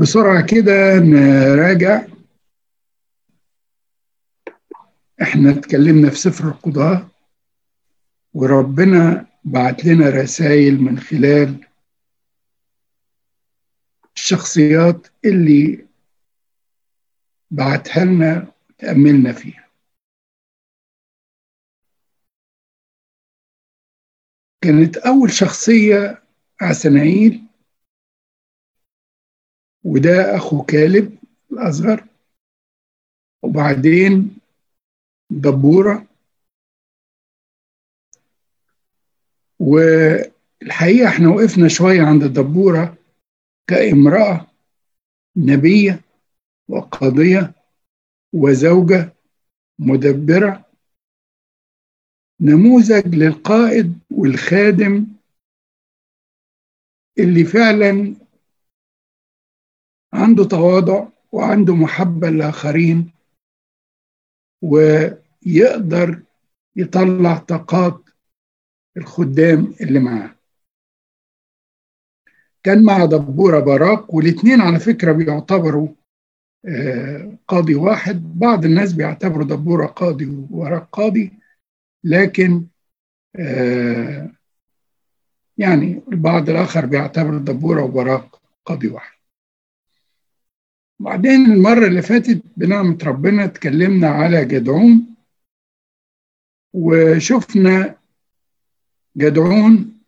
بسرعة كده نراجع. إحنا اتكلمنا في سفر القضاء وربنا بعت لنا رسائل من خلال الشخصيات اللي بعتها لنا تأملنا فيها. كانت أول شخصية عسنايل. وده أخو كالب الأصغر. وبعدين دبورة. والحقيقة إحنا وقفنا شوية عند الدبورة كامرأة نبية وقاضية وزوجة مدبرة. نموذج للقائد والخادم اللي فعلا عنده تواضع وعنده محبة للآخرين ويقدر يطلع طاقات الخدام اللي معاه. كان مع دبورة براق والاثنين على فكرة بيعتبروا قاضي واحد. بعض الناس بيعتبروا دبورة قاضي وبراق قاضي لكن يعني البعض الآخر بيعتبر دبورة وبراق قاضي واحد. بعدين المرة اللي فاتت بنعمة ربنا اتكلمنا على جدعون وشفنا جدعون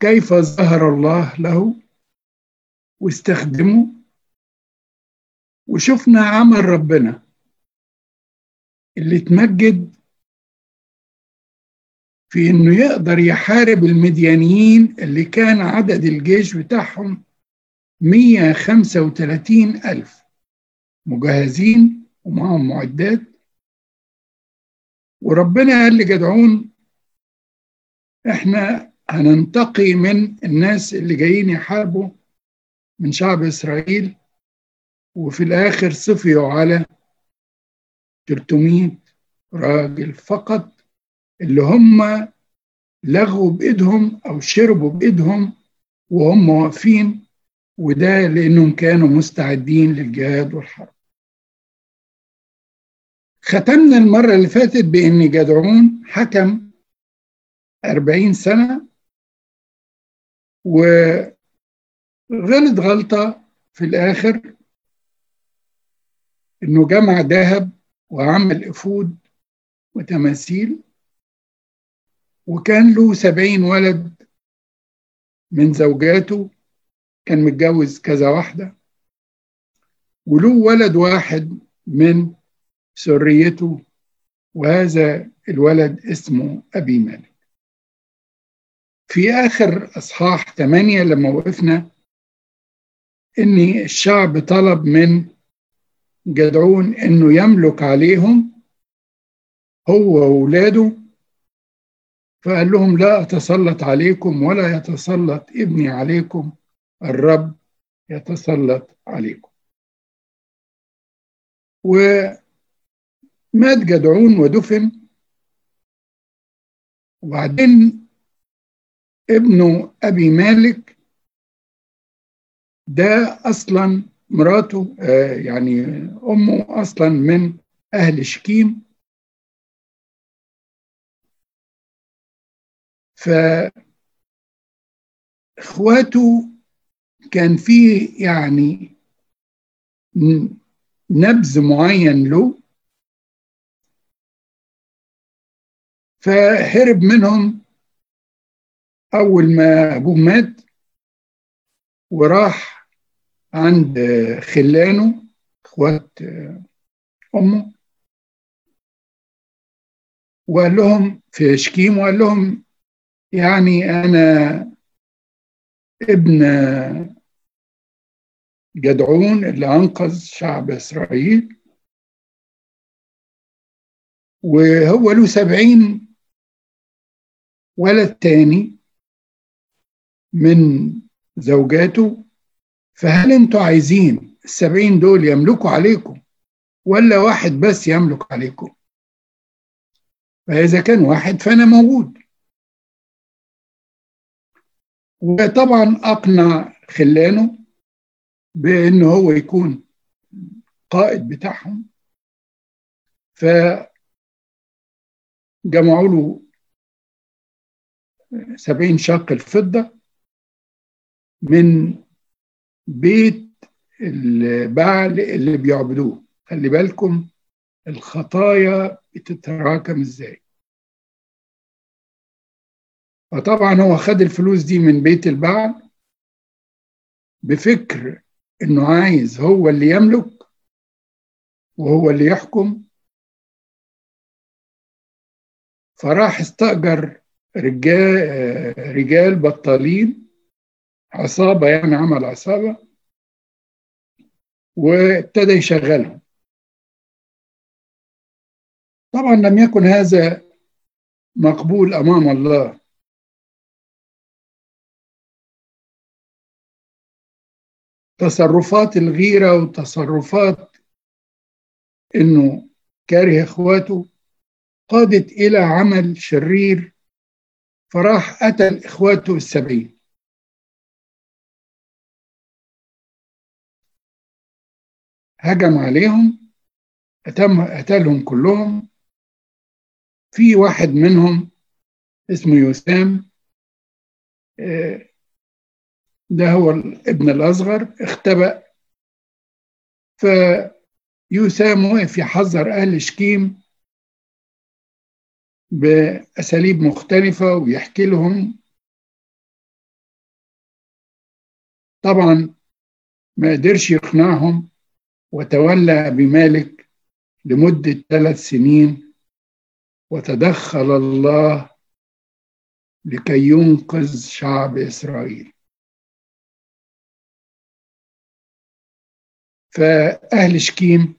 كيف ظهر الله له واستخدمه وشفنا عمل ربنا اللي تمجد في إنه يقدر يحارب المديانيين اللي كان عدد الجيش بتاعهم 135 ألف. مجهزين ومعهم معدات. وربنا قال لجدعون إحنا هننتقي من الناس اللي جايين يحاربوا من شعب إسرائيل. وفي الآخر صفيوا على 300 راجل فقط اللي هم لغوا بإيدهم أو شربوا بإيدهم وهم واقفين وده لأنهم كانوا مستعدين للجهاد والحرب. ختمنا المرة اللي فاتت بأن جدعون حكم أربعين سنة وغلط غلطة في الآخر إنه جمع ذهب وعمل إفود وتماثيل وكان له سبعين ولد من زوجاته كان متجوز كذا واحدة وله ولد واحد من سريته وهذا الولد اسمه أبي مالك. في آخر أصحاح ثمانية لما وقفنا إن الشعب طلب من جدعون إنه يملك عليهم هو وأولاده فقال لهم لا أتسلط عليكم ولا يتسلط ابني عليكم. الرب يتسلط عليكم. ومات جدعون ودفن. وبعدين ابنه أبي مالك ده أصلا مراته آه يعني أمه أصلا من أهل شكيم. فإخواته كان فيه يعني نبذ معين له فهرب منهم أول ما أبوه مات وراح عند خلانه إخوات أمه وقال لهم في شكيم وقال لهم يعني أنا ابن جدعون اللي أنقذ شعب إسرائيل. وهو له سبعين ولد تاني من زوجاته. فهل أنتوا عايزين السبعين دول يملكوا عليكم ولا واحد بس يملك عليكم؟ فإذا كان واحد فأنا موجود. وطبعا أقنع خلانه بأن هو يكون قائد بتاعهم. ف جمعوا له سبعين شق الفضة من بيت البعل اللي بيعبدوه. خلي بالكم الخطايا بتتراكم إزاي. فطبعا هو خد الفلوس دي من بيت البعل بفكر إنه عايز هو اللي يملك وهو اللي يحكم. فراح استأجر رجال رجال بطالين عصابة يعني عمل عصابة وابتدى يشغلهم. طبعا لم يكن هذا مقبول أمام الله. تصرفات الغيرة وتصرفات إنه كاره إخواته قادت إلى عمل شرير فراح قتل إخواته السبعين. هجم عليهم أتم قتلهم كلهم. في واحد منهم اسمه يسام آه، ده هو الابن الأصغر اختبأ. فيسام وقف يحذر أهل شكيم بأساليب مختلفة ويحكي لهم. طبعا ما قدرش يقنعهم وتولى بمالك لمدة ثلاث سنين. وتدخل الله لكي ينقذ شعب إسرائيل. فأهل شكيم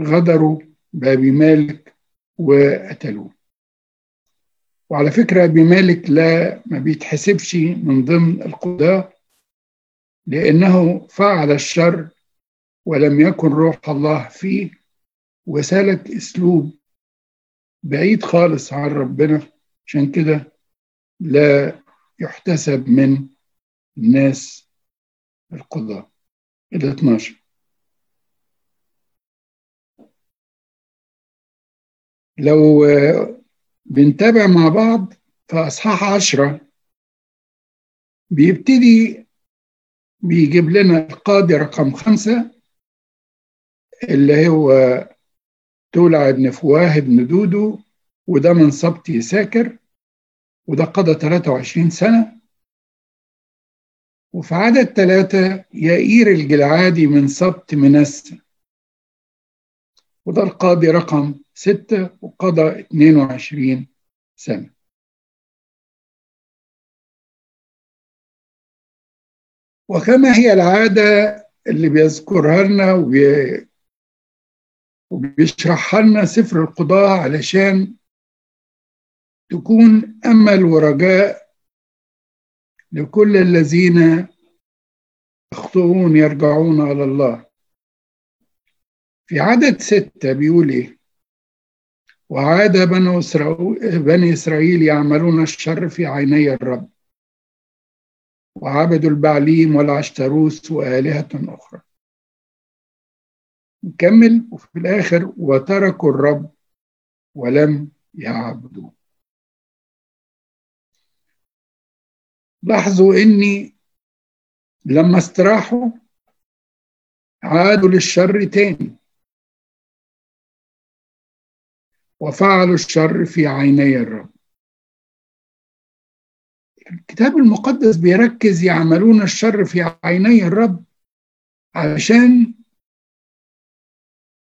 غدروا بأبي مالك وقتلوه. وعلى فكرة أبي مالك لا ما بيتحسبش من ضمن القضاة لأنه فعل الشر ولم يكن روح الله فيه وسلك أسلوب بعيد خالص عن ربنا. عشان كده لا يحتسب من الناس القضاة ال 12 لو بنتابع مع بعض في أصحاح عشرة بيبتدي بيجيب لنا القاضي رقم خمسة اللي هو تولع بن فواه بن دودو وده من سبط ساكر وده قضى 23 سنة. وفي عدد ثلاثة يائير الجلعادي من سبط منسى وده القاضي رقم ستة وقضى 22 سنة. وكما هي العادة اللي بيذكرها لنا وبي... وبيشرحها لنا سفر القضاء علشان تكون أمل ورجاء لكل الذين يخطئون يرجعون على الله. في عدد ستة بيقول إيه؟ وعاد بنو إسرائيل, بني إسرائيل يعملون الشر في عيني الرب وعبدوا البعليم والعشتروس وآلهة أخرى. نكمل. وفي الآخر وتركوا الرب ولم يعبدوه. لاحظوا إني لما استراحوا عادوا للشر تاني. وفعلوا الشر في عيني الرب. الكتاب المقدس بيركز يعملون الشر في عيني الرب علشان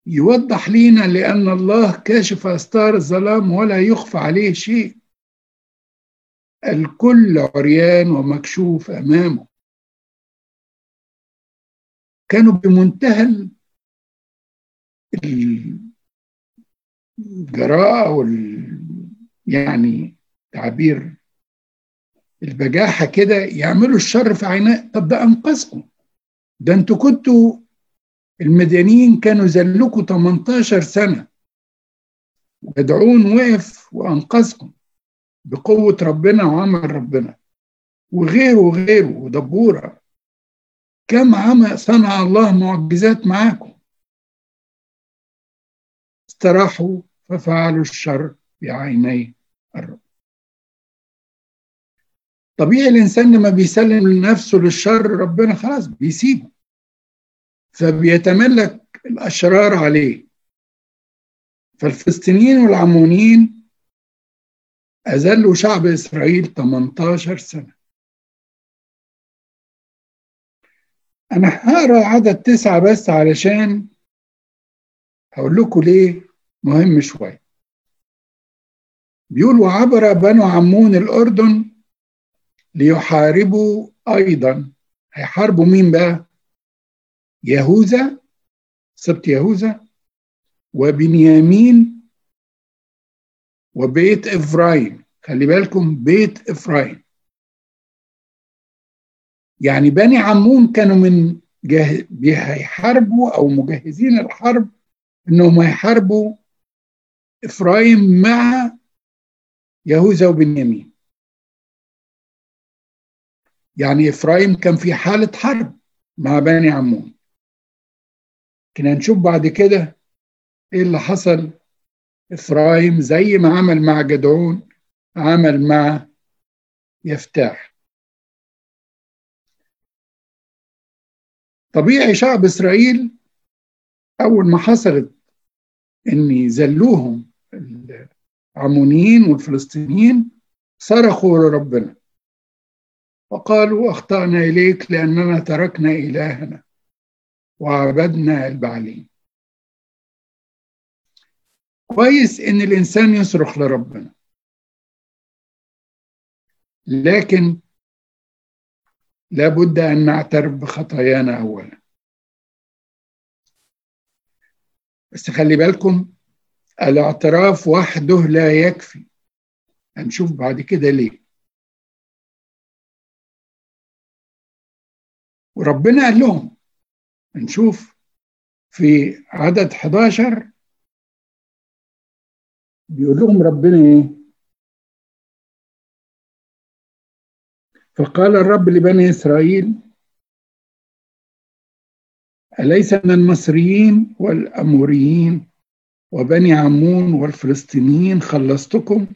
يوضح لينا لأن الله كاشف أستار الظلام ولا يخفى عليه شيء. الكل عريان ومكشوف أمامه. كانوا بمنتهى الجراءة وال يعني تعبير البجاحة كده يعملوا الشر في عيناه طب ده أنقذكم. ده أنتوا كنتوا المديانيين كانوا زلكوا 18 سنة. ودعون وقف وأنقذكم. بقوة ربنا وعمل ربنا. وغيره وغيره ودبورة كم عمل صنع الله معجزات معاكم؟ استراحوا ففعلوا الشر بعيني الرب. طبيعي الإنسان لما بيسلم نفسه للشر ربنا خلاص بيسيبه. فبيتملك الأشرار عليه. فالفلسطينيين والعمونيين أذلوا شعب إسرائيل 18 سنة. أنا هقرأ عدد تسعة بس علشان هقول لكم ليه مهم شوية. بيقول وعبر بنو عمون الأردن ليحاربوا أيضا. هيحاربوا مين بقى؟ يهوذا سبت يهوذا وبنيامين وبيت إفرايم. خلي بالكم بيت إفرايم. يعني بني عمون كانوا من جه... هيحاربوا أو مجهزين الحرب إنهم هيحاربوا إفرايم مع يهوذا وبنيامين. يعني إفرايم كان في حالة حرب مع بني عمون. كنا نشوف بعد كده إيه اللي حصل؟ إفرايم زي ما عمل مع جدعون عمل مع يفتاح. طبيعي شعب إسرائيل أول ما حصلت إن زلوهم العمونيين والفلسطينيين صرخوا لربنا. وقالوا أخطأنا إليك لأننا تركنا إلهنا وعبدنا البعلين. كويس إن الإنسان يصرخ لربنا. لكن لابد أن نعترف بخطايانا أولا. بس خلي بالكم الاعتراف وحده لا يكفي. هنشوف بعد كده ليه. وربنا قال لهم نشوف في عدد 11 بيقول لهم ربنا إيه؟ فقال الرب لبني إسرائيل أليس من المصريين والأموريين وبني عمون والفلسطينيين خلصتكم؟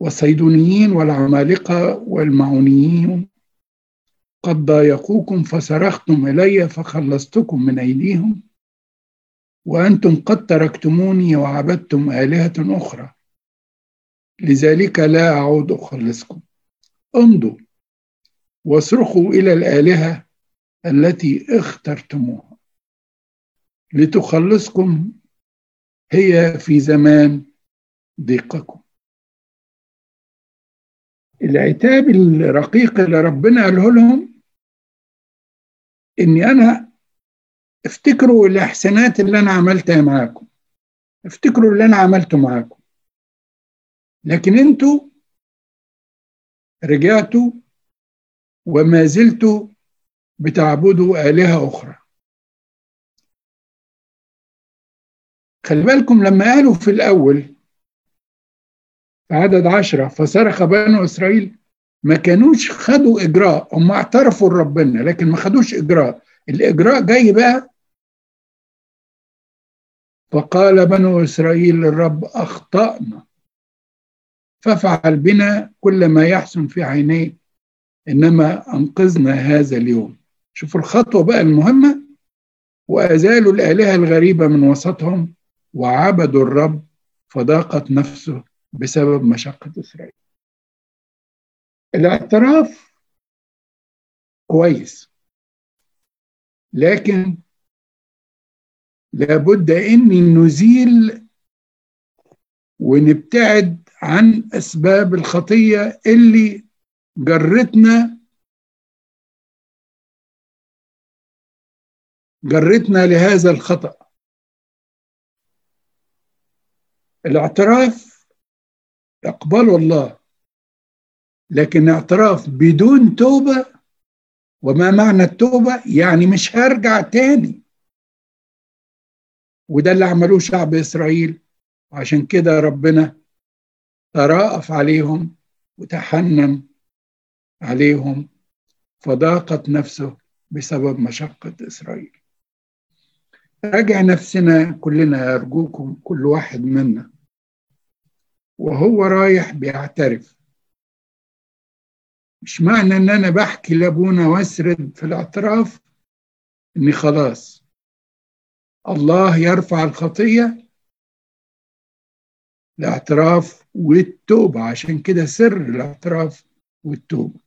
والصيدونيين والعمالقة والمعونيين؟ قد ضايقوكم فصرختم إلي فخلصتكم من أيديهم. وأنتم قد تركتموني وعبدتم آلهة أخرى. لذلك لا أعود أخلصكم. امضوا واصرخوا إلى الآلهة التي اخترتموها. لتخلصكم هي في زمان ضيقكم. العتاب الرقيق اللي ربنا قاله لهم إني أنا افتكروا الاحسانات اللي أنا عملتها معاكم. افتكروا اللي أنا عملته معاكم. لكن أنتوا رجعتوا وما زلتوا بتعبدوا آلهة أخرى. خلي بالكم لما قالوا في الأول في عدد عشرة فصرخ بنو إسرائيل ما كانوش خدوا إجراء هم اعترفوا لربنا لكن ما خدوش إجراء. الإجراء جاي بقى فقال بنو إسرائيل للرب أخطأنا. فافعل بنا كل ما يحسن في عينيك إنما أنقذنا هذا اليوم. شوفوا الخطوة بقى المهمة. وأزالوا الآلهة الغريبة من وسطهم وعبدوا الرب فضاقت نفسه بسبب مشقة إسرائيل. الاعتراف كويس لكن لابد إن نزيل ونبتعد عن أسباب الخطية اللي جرتنا جرتنا لهذا الخطأ. الاعتراف يقبله الله لكن اعتراف بدون توبة وما معنى التوبة؟ يعني مش هرجع تاني. وده اللي عملوه شعب إسرائيل. وعشان كده ربنا تراءف عليهم وتحنن عليهم فضاقت نفسه بسبب مشقة إسرائيل. راجع نفسنا كلنا أرجوكم كل واحد منا. وهو رايح بيعترف. مش معنى إن أنا بحكي لأبونا وأسرد في الاعتراف إني خلاص. الله يرفع الخطية الاعتراف والتوبة. عشان كده سر الاعتراف والتوبة.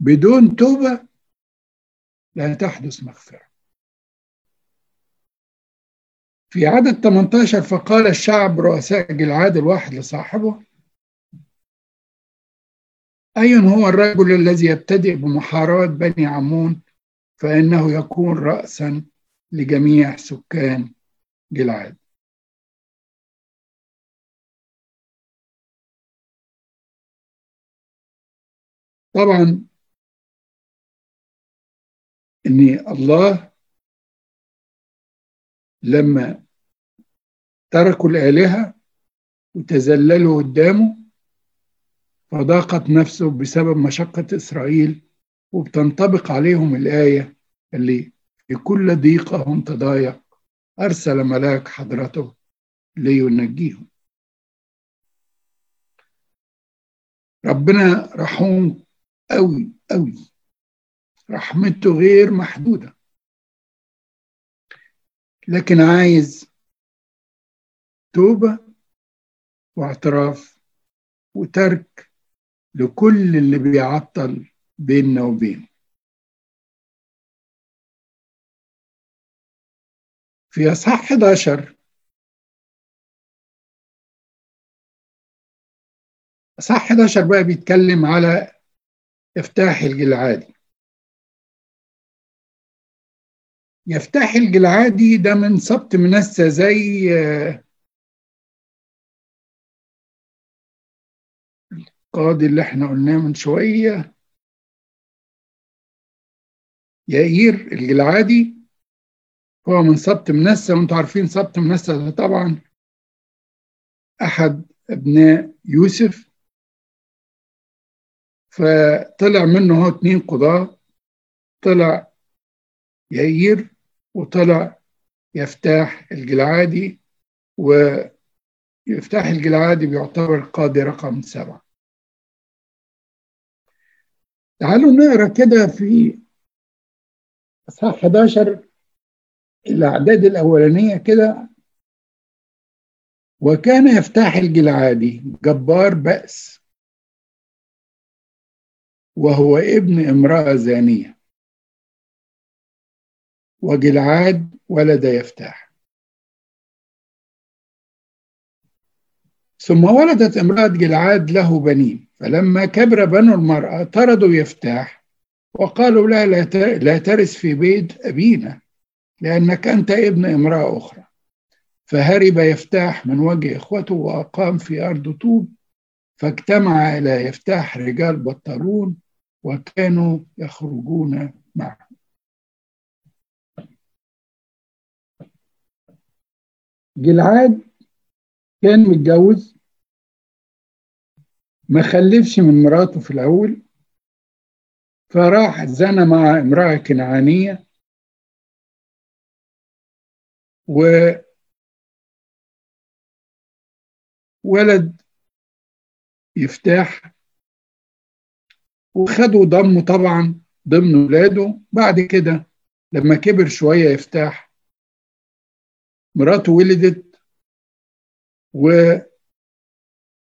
بدون توبة لا تحدث مغفرة. في عدد 18 فقال الشعب رؤساء جلعاد الواحد لصاحبه أي هو الرجل الذي يبتدئ بمحاراة بني عمون فإنه يكون رأسا لجميع سكان جلعاد طبعا إن الله لما تركوا الآلهة وتذللوا قدامه فضاقت نفسه بسبب مشقة إسرائيل وبتنطبق عليهم الآية اللي في كل ضيقهم تضايق. أرسل ملاك حضرته لينجيهم. ربنا رحوم أوي أوي. رحمته غير محدودة. لكن عايز توبة واعتراف وترك لكل اللي بيعطل بيننا وبينه. في أصحاح 11 أصحاح 11 بقى بيتكلم على يفتاح الجلعادي. يفتاح الجلعادي ده من سبط منسى زي القاضي اللي إحنا قلناه من شوية يائير الجلعادي. هو من سبط منسى وأنتم عارفين سبط منسى ده طبعا. أحد أبناء يوسف. فطلع منه هو اتنين قضاة. طلع يائير وطلع يفتاح الجلعادي. ويفتاح الجلعادي بيعتبر القاضي رقم سبعة. تعالوا نقرأ كده في إصحاح 11 الأعداد الأولانية كده وكان يفتح الجلعادي جبار بأس وهو ابن امرأة زانية. وجلعاد ولد يفتح. ثم ولدت امرأة جلعاد له بنين. فلما كبر بنو المرأة طردوا يفتاح وقالوا لا لا ترث في بيت أبينا. لأنك أنت ابن امرأة أخرى. فهرب يفتاح من وجه إخوته وأقام في أرض طوب فاجتمع إلى يفتاح رجال بطلون وكانوا يخرجون معه. جلعاد كان متجوز. ما خلفش من مراته في الأول. فراح زنى مع امرأة كنعانية. وولد يفتاح وخدوا ضمه طبعا ضمن ولاده. بعد كده لما كبر شوية يفتاح. مراته ولدت و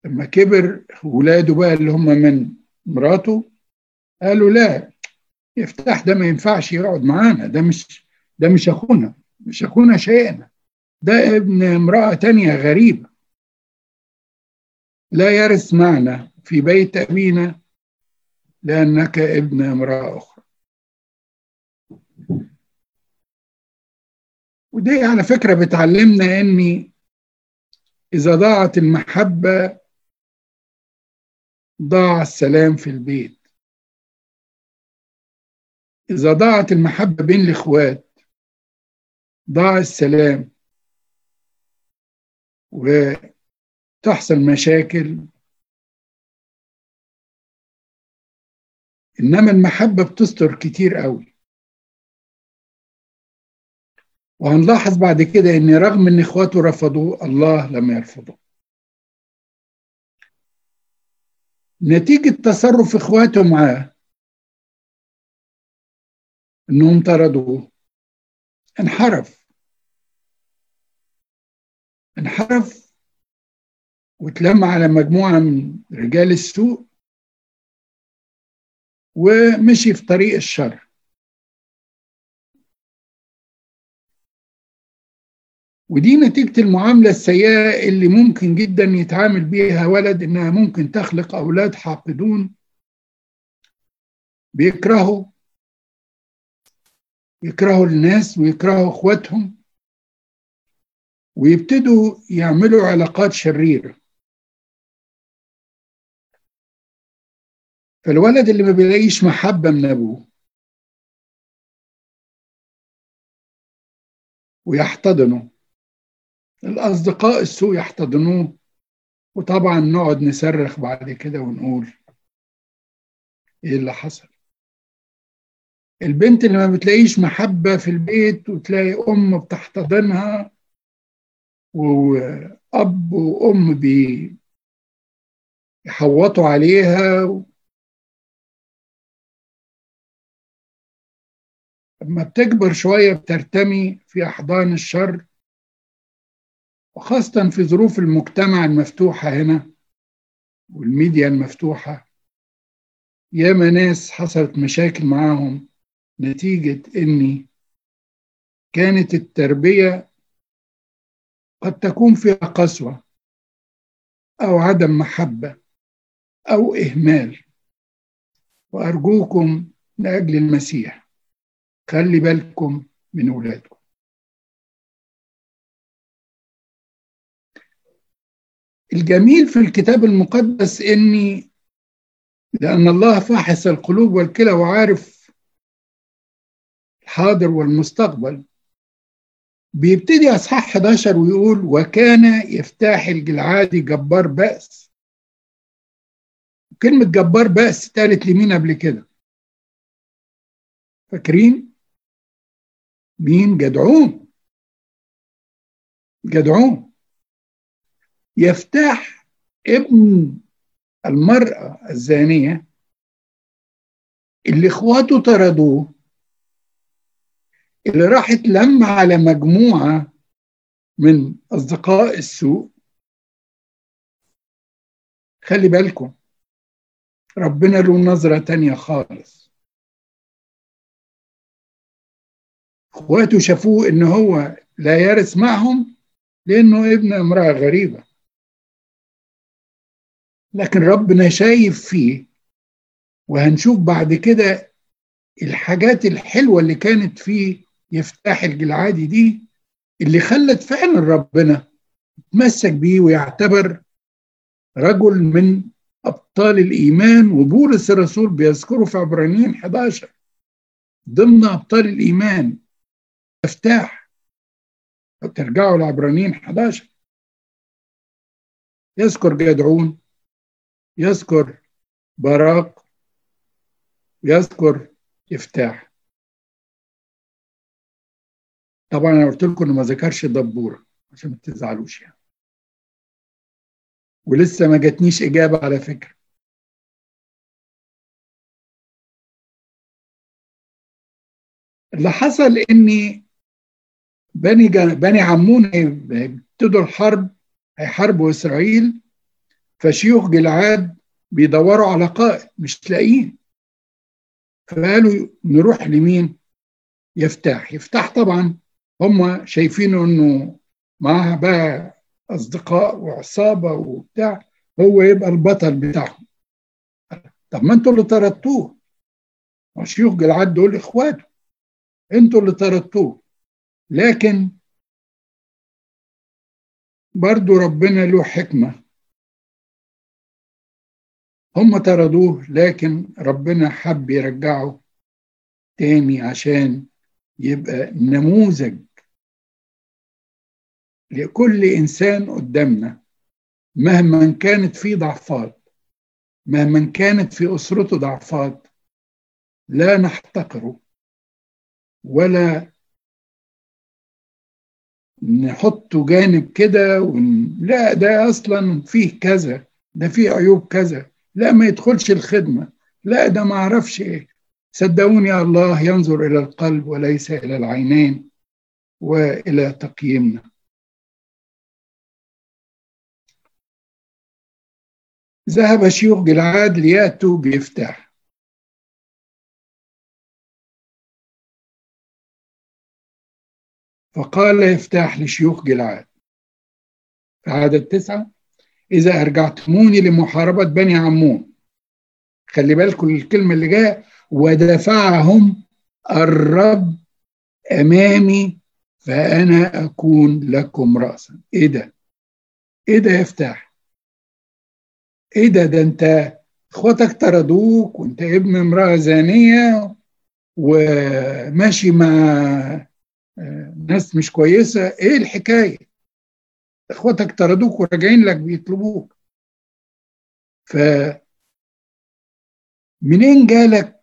لما كبر ولاده بقى اللي هم من مراته قالوا لا يفتح ده ما ينفعش يقعد معانا ده مش ده مش أخونا. مش أخونا شيئنا ده ابن امرأة تانية غريبة. لا يرث معنا في بيت أبينا لأنك ابن امرأة أخرى. ودي على فكرة بتعلمنا أني إذا ضاعت المحبة ضاع السلام في البيت. إذا ضاعت المحبة بين الإخوات ضاع السلام. تحصل مشاكل. إنما المحبة بتستر كتير قوي. وهنلاحظ بعد كده إن رغم إن إخواته رفضوه الله لم يرفضه. نتيجة تصرف اخواته معاه. إنهم طردوه. انحرف. انحرف واتلم على مجموعة من رجال السوء ومشي في طريق الشر. ودي نتيجة المعاملة السيئة اللي ممكن جدا يتعامل بيها ولد إنها ممكن تخلق أولاد حاقدون بيكرهوا يكرهوا الناس ويكرهوا اخواتهم ويبتدوا يعملوا علاقات شريرة. فالولد اللي ما بيلاقيش محبة من أبوه ويحتضنه الأصدقاء السوء يحتضنوه وطبعا نقعد نصرخ بعد كده ونقول إيه اللي حصل. البنت اللي ما بتلاقيش محبة في البيت وتلاقي أم بتحتضنها وأب وأم بيحوطوا عليها لما بتكبر شوية بترتمي في أحضان الشر وخاصة في ظروف المجتمع المفتوحة هنا والميديا المفتوحة. ياما ناس حصلت مشاكل معاهم. نتيجة إني كانت التربية قد تكون فيها قسوة أو عدم محبة أو إهمال. وأرجوكم لأجل المسيح خلي بالكم من أولادكم. الجميل في الكتاب المقدس إني لأن الله فاحص القلوب والكلى وعارف الحاضر والمستقبل. بيبتدي أصحاح 11 ويقول وكان يفتاح الجلعادي جبار بأس. كلمة جبار بأس اتقالت لمين قبل كده؟ فاكرين؟ مين؟ جدعون. جدعون. يفتح ابن المرأة الزانية اللي إخواته طردوه. اللي راحت لم على مجموعة من أصدقاء السوء. خلي بالكم ربنا له نظرة تانية خالص. إخواته شافوه إن هو لا يرث معهم لأنه ابن امرأة غريبة. لكن ربنا شايف فيه وهنشوف بعد كده الحاجات الحلوة اللي كانت فيه يفتح الجلعادي دي اللي خلت فعلا ربنا يتمسك بيه ويعتبر رجل من أبطال الإيمان وبولس الرسول بيذكره في عبرانيين 11 ضمن أبطال الإيمان مفتاح ترجعوا لعبرانيين 11 يذكر جدعون يذكر براق يذكر يفتاح. طبعا أنا قلت لكم إنه ما ذكرش الدبوره عشان ما تزعلوش يعني. ولسه ما جاتنيش إجابة على فكرة. اللي حصل إني بني. بني عمون ابتدوا الحرب هيحاربوا إسرائيل فشيوخ جلعاد بيدوروا على قائد مش لاقيين. فقالوا نروح لمين؟ يفتح يفتح طبعا هم شايفينه إنه معاه بقى أصدقاء وعصابة وبتاع هو يبقى البطل بتاعهم. طب ما أنتوا اللي طردتوه. وشيوخ جلعاد دول إخواته. أنتوا اللي طردتوه. لكن برضو ربنا له حكمة. هم طردوه لكن ربنا حب يرجعه تاني عشان يبقى نموذج لكل إنسان قدامنا مهما كانت في ضعفات مهما كانت في أسرته ضعفات لا نحتقره ولا نحطه جانب كده ون... لا ده أصلا فيه كذا ده فيه عيوب كذا لا ما يدخلش الخدمة لا ده ما أعرفش إيه. صدقوني الله ينظر إلى القلب وليس إلى العينين وإلى تقييمنا. ذهب شيوخ جلعاد لياتوا بيفتح فقال يفتح لشيوخ جلعاد في عدد تسعة إذا أرجعتموني لمحاربة بني عمون. خلي بالكم الكلمة اللي جاية ودفعهم الرب أمامي فأنا أكون لكم رأسا. إيه ده؟ إيه ده يفتح؟ إيه ده؟ ده أنت إخواتك طردوك وأنت ابن امرأة زانية وماشي مع ناس مش كويسة. إيه الحكاية؟ إخواتك طردوك وراجعين لك بيطلبوك. ف منين جالك؟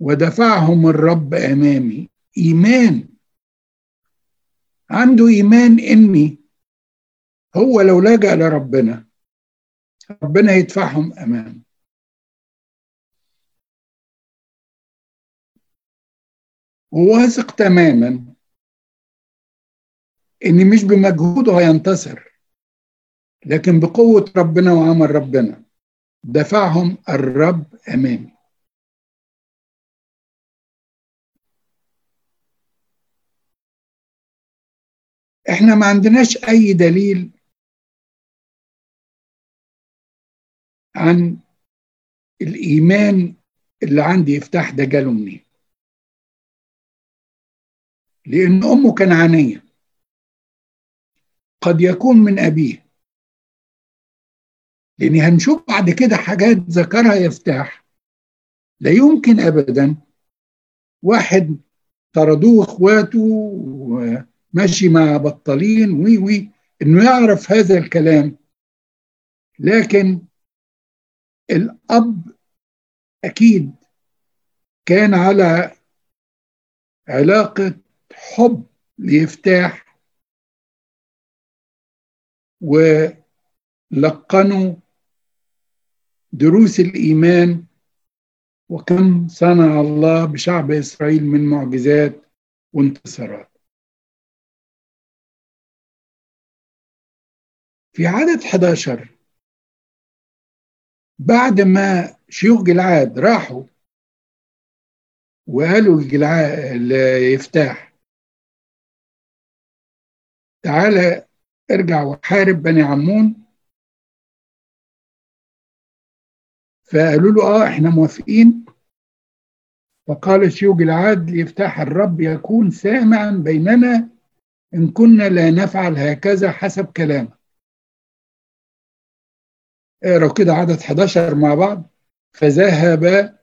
ودفعهم الرب أمامي. إيمان. عنده إيمان إني هو لو لجأ لربنا ربنا يدفعهم أمامه. وواثق تماما ان مش بمجهوده هينتصر لكن بقوة ربنا وعمل ربنا. دفعهم الرب أمامي. إحنا ما عندناش أي دليل عن الإيمان اللي عندي يفتح ده جاله منين. لأن أمه كنعانية. قد يكون من أبيه. لأن هنشوف بعد كده حاجات ذكرها يفتح لا يمكن أبدا. واحد طردوه إخواته وماشي مع بطالين وي وي إنه يعرف هذا الكلام. لكن الأب أكيد كان على علاقة حب ليفتاح ولقنوا دروس الإيمان وكم صنع الله بشعب إسرائيل من معجزات وانتصارات. في عدد 11 بعد ما شيوخ جلعاد راحوا وقالوا جلعاد يفتاح تعالى ارجع وحارب بني عمون فقالوا له آه إحنا موافقين. فقال شيوخ العاد ليفتح الرب يكون سامعا بيننا إن كنا لا نفعل هكذا حسب كلامه. اقروا كده عدد 11 مع بعض. فذهب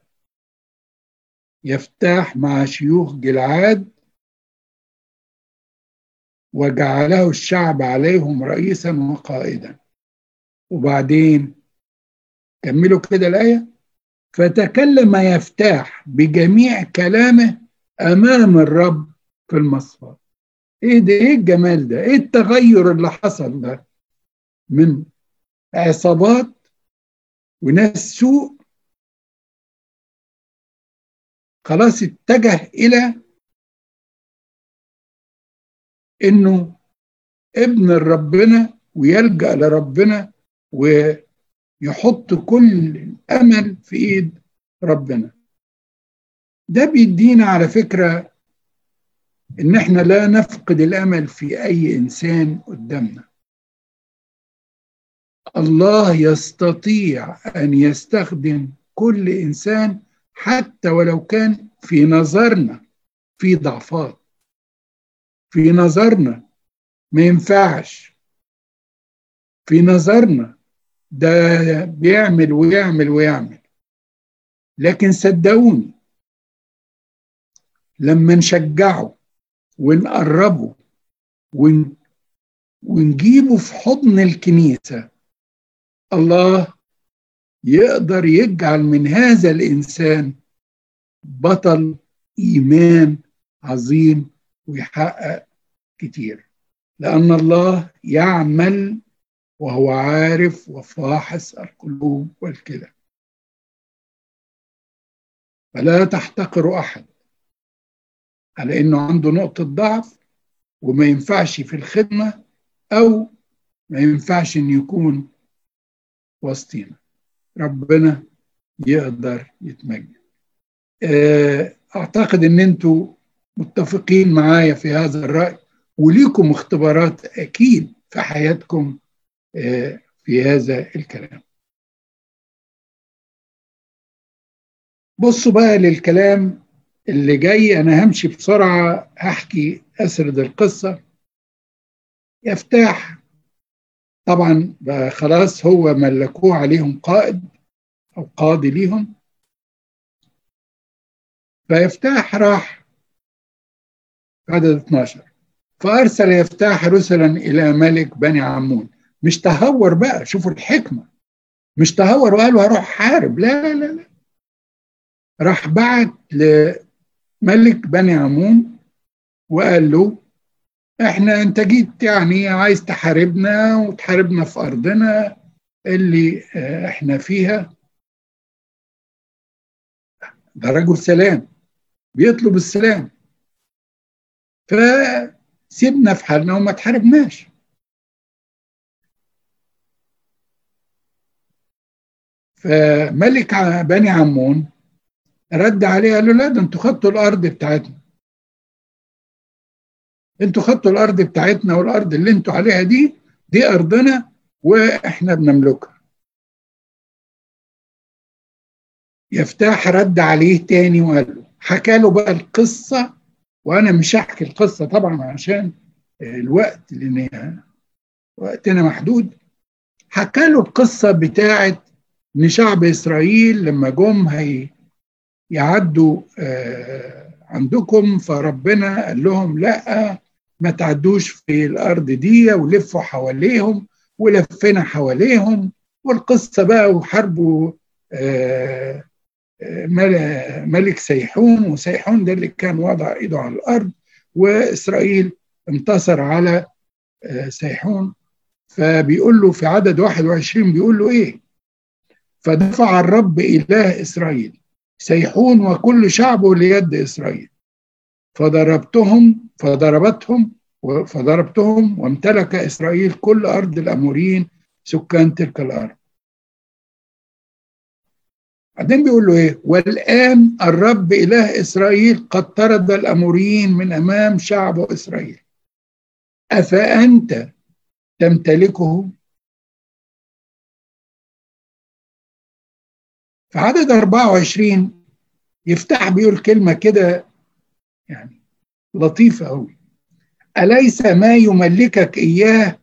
يفتح مع شيوخ جلعاد وجعله الشعب عليهم رئيسا وقائدا. وبعدين كملوا كده الآية. فتكلم يفتاح بجميع كلامه أمام الرب في المصفى. إيه ده؟ إيه الجمال ده؟ إيه التغير اللي حصل ده؟ من عصابات وناس سوء. خلاص اتجه إلى إنه ابن ربنا ويلجأ لربنا ويحط كل الأمل في إيد ربنا. ده بيدينا على فكرة إن إحنا لا نفقد الأمل في أي إنسان قدامنا. الله يستطيع أن يستخدم كل إنسان حتى ولو كان في نظرنا في ضعفات في نظرنا. ما ينفعش. في نظرنا. ده بيعمل ويعمل ويعمل. لكن صدقوني لما نشجعه ونقربه ونجيبه في حضن الكنيسة الله يقدر يجعل من هذا الإنسان بطل إيمان عظيم ويحقق كتير. لأن الله يعمل وهو عارف وفاحص القلوب والكلى. فلا تحتقر أحد على إنه عنده نقطة ضعف وما ينفعش في الخدمة أو ما ينفعش إن يكون وسطينا. ربنا يقدر يتمجد. أعتقد إن أنتوا متفقين معايا في هذا الرأي وليكم اختبارات أكيد في حياتكم في هذا الكلام. بصوا بقى للكلام اللي جاي أنا همشي بسرعة هحكي أسرد القصة. يفتح طبعا بقى خلاص هو ملكوه عليهم قائد أو قاضي ليهم. فيفتح راح عدد 12 فأرسل يفتح رسلا إلى ملك بني عمون. مش تهور بقى شوفوا الحكمة. مش تهور وقالوا هروح حارب. لا لا لا. راح بعت لملك بني عمون وقال له إحنا أنت جيت يعني عايز تحاربنا وتحاربنا في أرضنا اللي إحنا فيها. ده رجل سلام بيطلب السلام. فسيبنا في حالنا وما تحاربناش. فملك بني عمون رد عليه قال له لا ده أنتوا خدتوا الأرض بتاعتنا. أنتوا خدتوا الأرض بتاعتنا والأرض اللي أنتوا عليها دي دي أرضنا وإحنا بنملكها. يفتح رد عليه تاني وقال له حكى له بقى القصة وأنا مش هحكي القصة طبعا عشان الوقت لأن وقتنا محدود. حكى له القصة بتاعه إن شعب إسرائيل لما جم هي يعدوا عندكم فربنا قال لهم لا ما تعدوش في الأرض دي ولفوا حواليهم ولفنا حواليهم والقصة بقى وحاربوا ملك سيحون وسيحون ده اللي كان وضع إيده على الأرض وإسرائيل انتصر على سيحون. فبيقول له في عدد 21 بيقول له إيه؟ فدفع الرب إله إسرائيل سيحون وكل شعبه ليد إسرائيل. فضربتهم فضربتهم فضربتهم وامتلك إسرائيل كل أرض الأموريين سكان تلك الأرض. بعدين بيقول له إيه؟ والآن الرب إله إسرائيل قد طرد الأموريين من أمام شعب إسرائيل. أفأنت تمتلكه في عدد 24 يفتح بيقول كلمة كده يعني لطيفة أوي. أليس ما يملكك إياه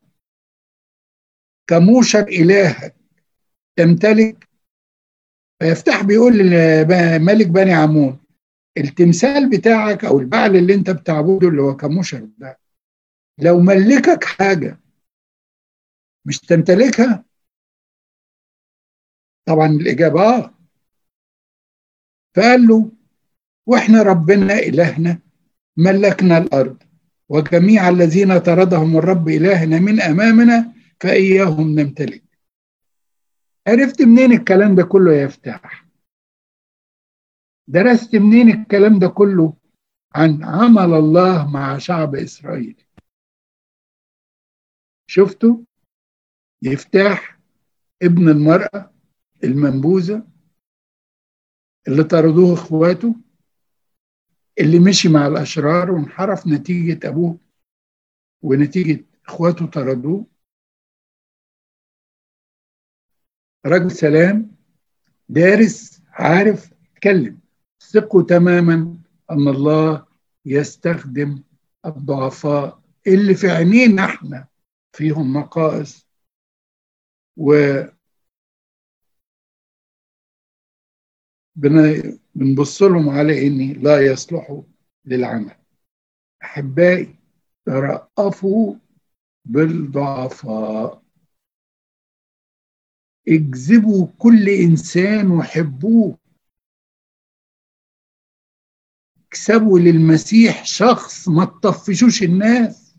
كموشر إلهك تمتلك؟ فيفتح بيقول لملك بني عمون التمثال بتاعك أو البعل اللي أنت بتعبده اللي هو كموشر ده لو ملكك حاجة مش تمتلكها؟ طبعا الإجابة آه. فقال له وإحنا ربنا إلهنا ملكنا الأرض وجميع الذين طردهم الرب إلهنا من أمامنا فإياهم نمتلك. عرفت منين الكلام ده كله يا يفتح درست منين الكلام ده كله عن عمل الله مع شعب إسرائيل؟ شفتوا؟ يفتح ابن المرأة المنبوذة اللي طردوه اخواته اللي مشي مع الأشرار وانحرف نتيجة أبوه ونتيجة إخواته طردوه. رجل سلام دارس عارف يتكلم ثقوا تماما أن الله يستخدم الضعفاء اللي في عينينا إحنا فيهم نقائص و بنبص لهم على إني لا يصلحوا للعمل. أحبائي ترأفوا بالضعفاء. اجذبوا كل إنسان وحبوه. اكسبوا للمسيح شخص ما تطفشوش الناس.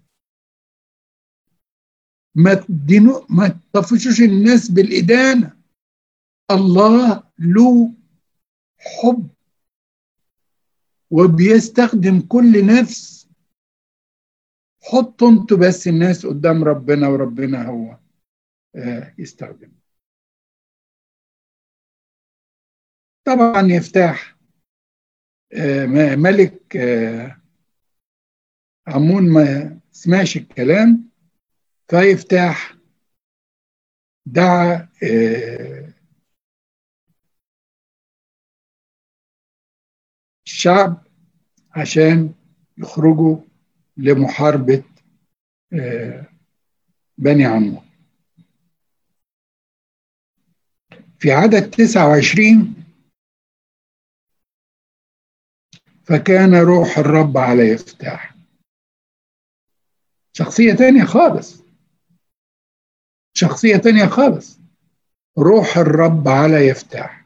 ما تدينو ما تطفشوش الناس بالإدانة. الله له حب وبيستخدم كل نفس حطوا أنتوا بس الناس قدام ربنا وربنا هو آه، يستخدم. طبعا يفتح آه، ملك آه، عمون ما سمعش الكلام فيفتح دعا الشعب عشان يخرجوا لمحاربة آه، بني عمون في عدد 29 فكان روح الرب على يفتاح شخصية تانية خالص. شخصية تانية خالص. روح الرب على يفتاح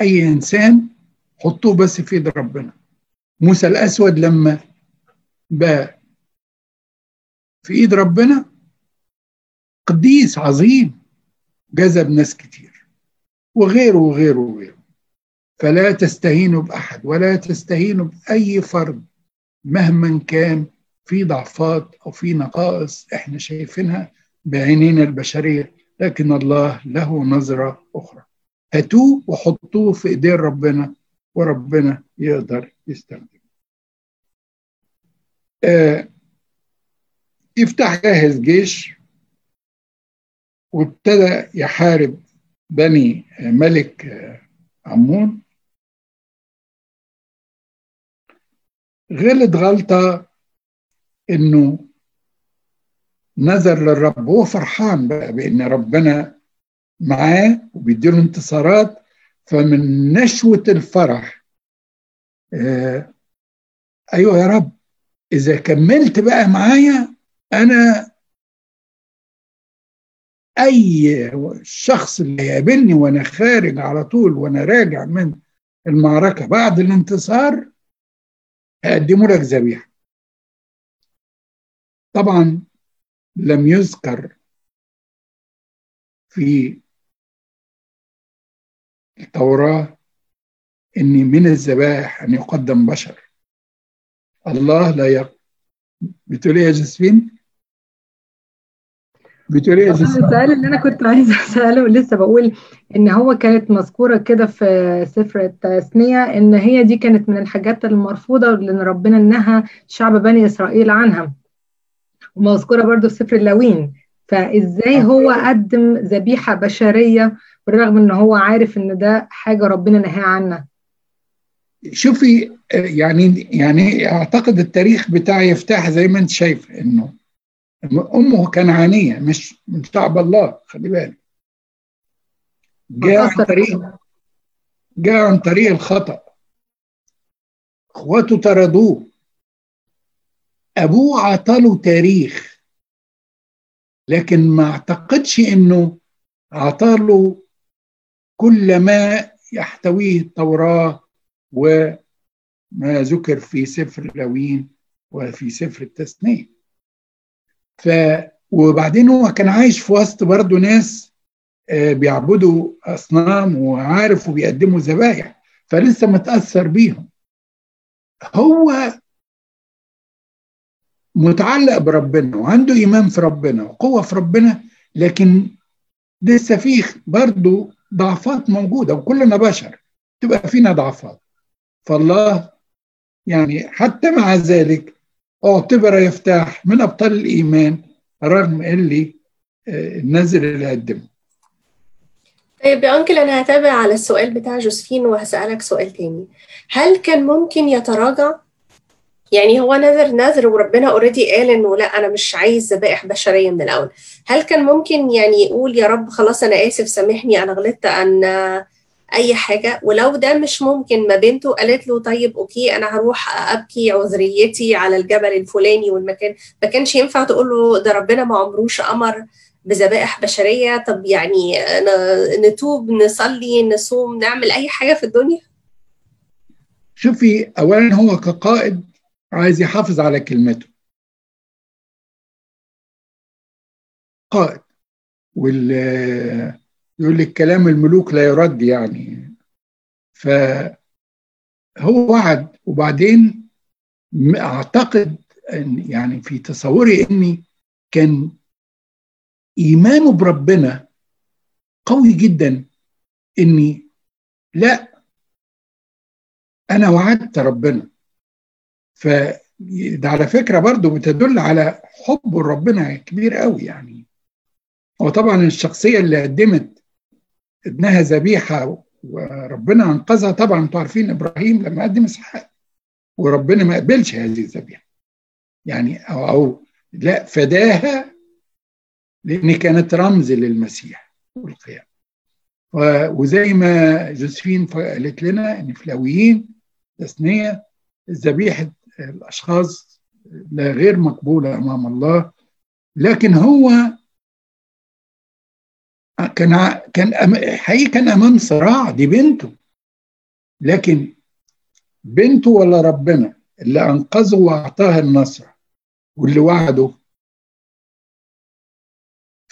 أي إنسان حطوه بس في إيد ربنا. موسى الأسود لما بقى في إيد ربنا قديس عظيم جذب ناس كتير وغيره وغيره وغيره. فلا تستهينوا بأحد ولا تستهينوا بأي فرد مهما كان في ضعفات أو في نقائص إحنا شايفينها بعينينا البشرية لكن الله له نظرة أخرى. هاتوه وحطوه في إيدين ربنا وربنا يقدر يستخدم آه يفتح جاهز جيش وابتدى يحارب بني ملك عمون. غلط غلطة إنه نظر للرب هو فرحان بقى بإن ربنا معاه وبيديله انتصارات فمن نشوة الفرح آه أيوة يا رب إذا كملت بقى معايا أنا أي شخص اللي يقابلني وأنا خارج على طول وأنا راجع من المعركة بعد الانتصار هقدمه لك ذبيحة. طبعا لم يذكر في التوراة إن من الذبائح أن يقدم بشر. الله لا يق... بتقول إيه يا جسمين؟ بتقول إيه السؤال اللي أنا كنت عايزة أسأله ولسه بقول إن هو كانت مذكورة كده في سفر التثنية إن هي دي كانت من الحاجات المرفوضة لأن ربنا نهى شعب بني إسرائيل عنها. ومذكورة برضو في سفر اللاوين فإزاي هو قدم ذبيحة بشرية بالرغم إن هو عارف إن ده حاجة ربنا نهاها عنا شوفي يعني يعني أعتقد التاريخ بتاع يفتح زي ما أنت شايف إنه أمه كنعانيه مش من شعب الله خلي بالك. جاء عن طريق جاء عن طريق الخطأ. إخواته طردوه. أبوه عطاله تاريخ. لكن ما اعتقدش انه عطاله كل ما يحتويه التوراة وما ذكر في سفر اللاوين وفي سفر التثنية. ف وبعدين هو كان عايش في وسط برضه ناس بيعبدوا أصنام وعارف وبيقدموا ذبايح فلسه متأثر بيهم. هو متعلق بربنا وعنده إيمان في ربنا وقوة في ربنا لكن لسه فيه برضه ضعفات موجودة وكلنا بشر تبقى فينا ضعفات. فالله يعني حتى مع ذلك اعتبر يفتح من أبطال الإيمان رغم اللي النذر اللي قدمه طيب يا uncle أنا هتابع على السؤال بتاع جوزفين وهسألك سؤال تاني. هل كان ممكن يتراجع يعني هو نذر نذر وربنا already قال إنه لا أنا مش عايز ذبائح بشرية من الأول. هل كان ممكن يعني يقول يا رب خلاص أنا آسف سامحني أنا غلطت ان أي حاجة؟ ولو ده مش ممكن ما بنته قالت له طيب okay أنا هروح أبكي عذريتي على الجبل الفلاني والمكان. ما كانش ينفع تقول له ده ربنا ما عمروش أمر بذبائح بشرية. طب يعني نتوب نصلي نصوم نعمل أي حاجة في الدنيا؟ شوفي اولا هو كقائد عايز يحافظ على كلمته. قائد. وال يقول لك كلام الملوك لا يرد يعني. فهو وعد. وبعدين أعتقد إن يعني في تصوري إني كان إيمانه بربنا قوي جدا إني لا أنا وعدت ربنا. فده على فكرة برضو بتدل على حب ربنا كبير قوي يعني. هو طبعا الشخصية اللي قدمت ابنها ذبيحة وربنا أنقذها طبعا أنتوا عارفين إبراهيم لما قدم إسحاق وربنا ما قبلش هذه الذبيحة. يعني أو أو لا فداها لأن كانت رمز للمسيح والقيامة. وزي ما جوزفين قالت لنا إن في لاويين تثنيه ذبيحه الأشخاص لا غير مقبولة أمام الله لكن هو كان كان حقيقي كان أمام صراع دي بنته. لكن بنته ولا ربنا اللي أنقذه وأعطاه النصر واللي وعده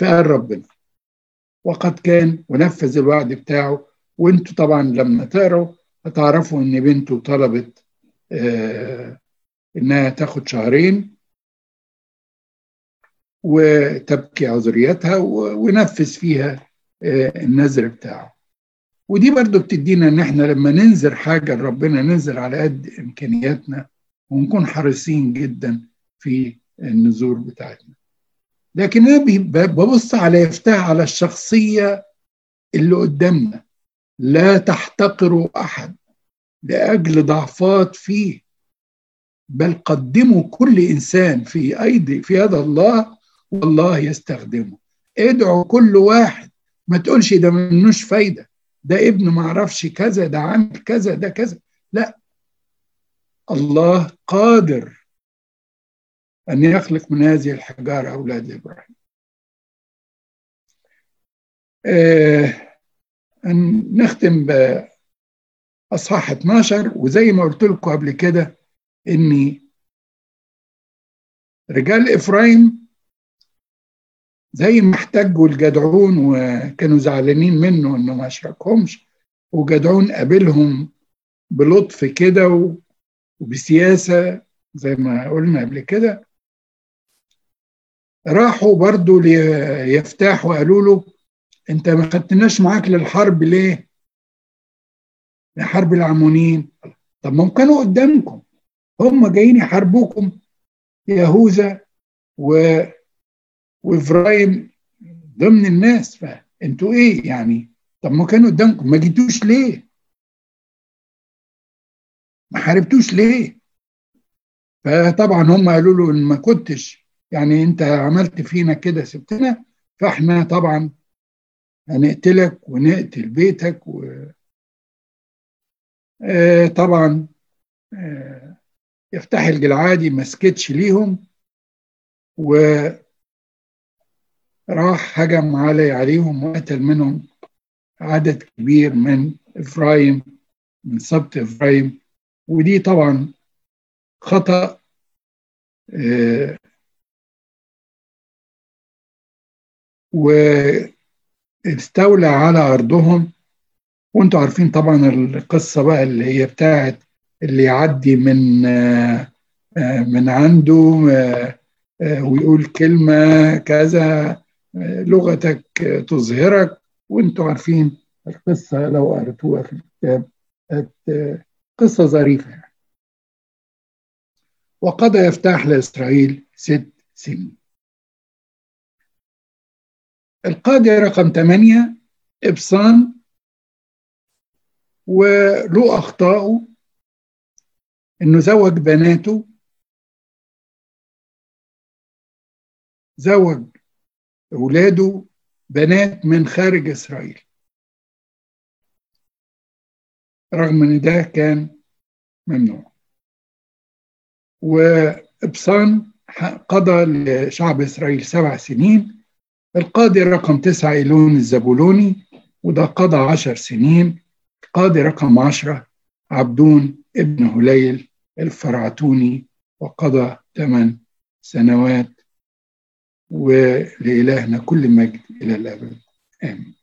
فقال ربنا. وقد كان ونفذ الوعد بتاعه وأنتوا طبعا لما تقروا هتعرفوا إن بنته طلبت آه إنها تاخد شهرين وتبكي عذريتها ونفذ فيها النذر بتاعه. ودي برضو بتدينا إن إحنا لما ننذر حاجة لربنا ننذر على قد إمكانياتنا ونكون حريصين جدا في النذور بتاعتنا. لكن أنا ببص على يفتح على الشخصية اللي قدامنا. لا تحتقروا أحد. لأجل ضعفات فيه. بل قدموا كل إنسان في أيدي في يد الله والله يستخدمه. ادعوا كل واحد. ما تقولش ده منوش فايدة. ده ابن ما أعرفش كذا ده عامل كذا ده كذا. لا. الله قادر أن يخلق من هذه الحجارة أولاد إبراهيم. آه نختم بأصحاح 12 وزي ما قلت لكم قبل كده إني رجال إفرايم زي ما احتجوا الجدعون وكانوا زعلانين منه انه ما أشركهمش وجدعون قابلهم بلطف كده وبسياسة زي ما قلنا قبل كده. راحوا برضو ليفتاح وقالوا له أنت ما خدتناش معاك للحرب ليه؟ لحرب العمونيين طب ما هم كانوا قدامكم. هم جايين يحاربوكم يهوذا و وافرايم ضمن الناس. فأنتوا إيه يعني؟ طب ما كانوا قدامكم ما جيتوش ليه؟ ما حاربتوش ليه؟ فطبعا هم قالوا له إن ما كنتش يعني أنت عملت فينا كده سبتنا فإحنا طبعا هنقتلك ونقتل بيتك و آه طبعا آه يفتح الجلعادي ما سكتش ليهم و راح هجم علي عليهم وقتل منهم عدد كبير من إفرايم من سبط إفرايم ودي طبعا خطأ آه واستولى على أرضهم. وأنتوا عارفين طبعا القصة بقى اللي هي بتاعت اللي يعدي من آه من عنده آه ويقول كلمة كذا لغتك تظهرك وانتوا عارفين القصة لو قرأتوها في الكتاب قصة ظريفة يعني. وقضى يفتح لإسرائيل ست سنين القاضي رقم ثمانية إبصان وله أخطائه إنه زوج بناته. زوج أولاده بنات من خارج إسرائيل. رغم إن ده كان ممنوع. وإبصان قضى لشعب إسرائيل سبع سنين. القاضي رقم تسعة إيلون الزبولوني وده قضى عشر سنين. القاضي رقم عشرة عبدون ابن هليل. الفرعتوني وقضى ثمان سنوات ولإلهنا كل مجد إلى الأبد. آمين.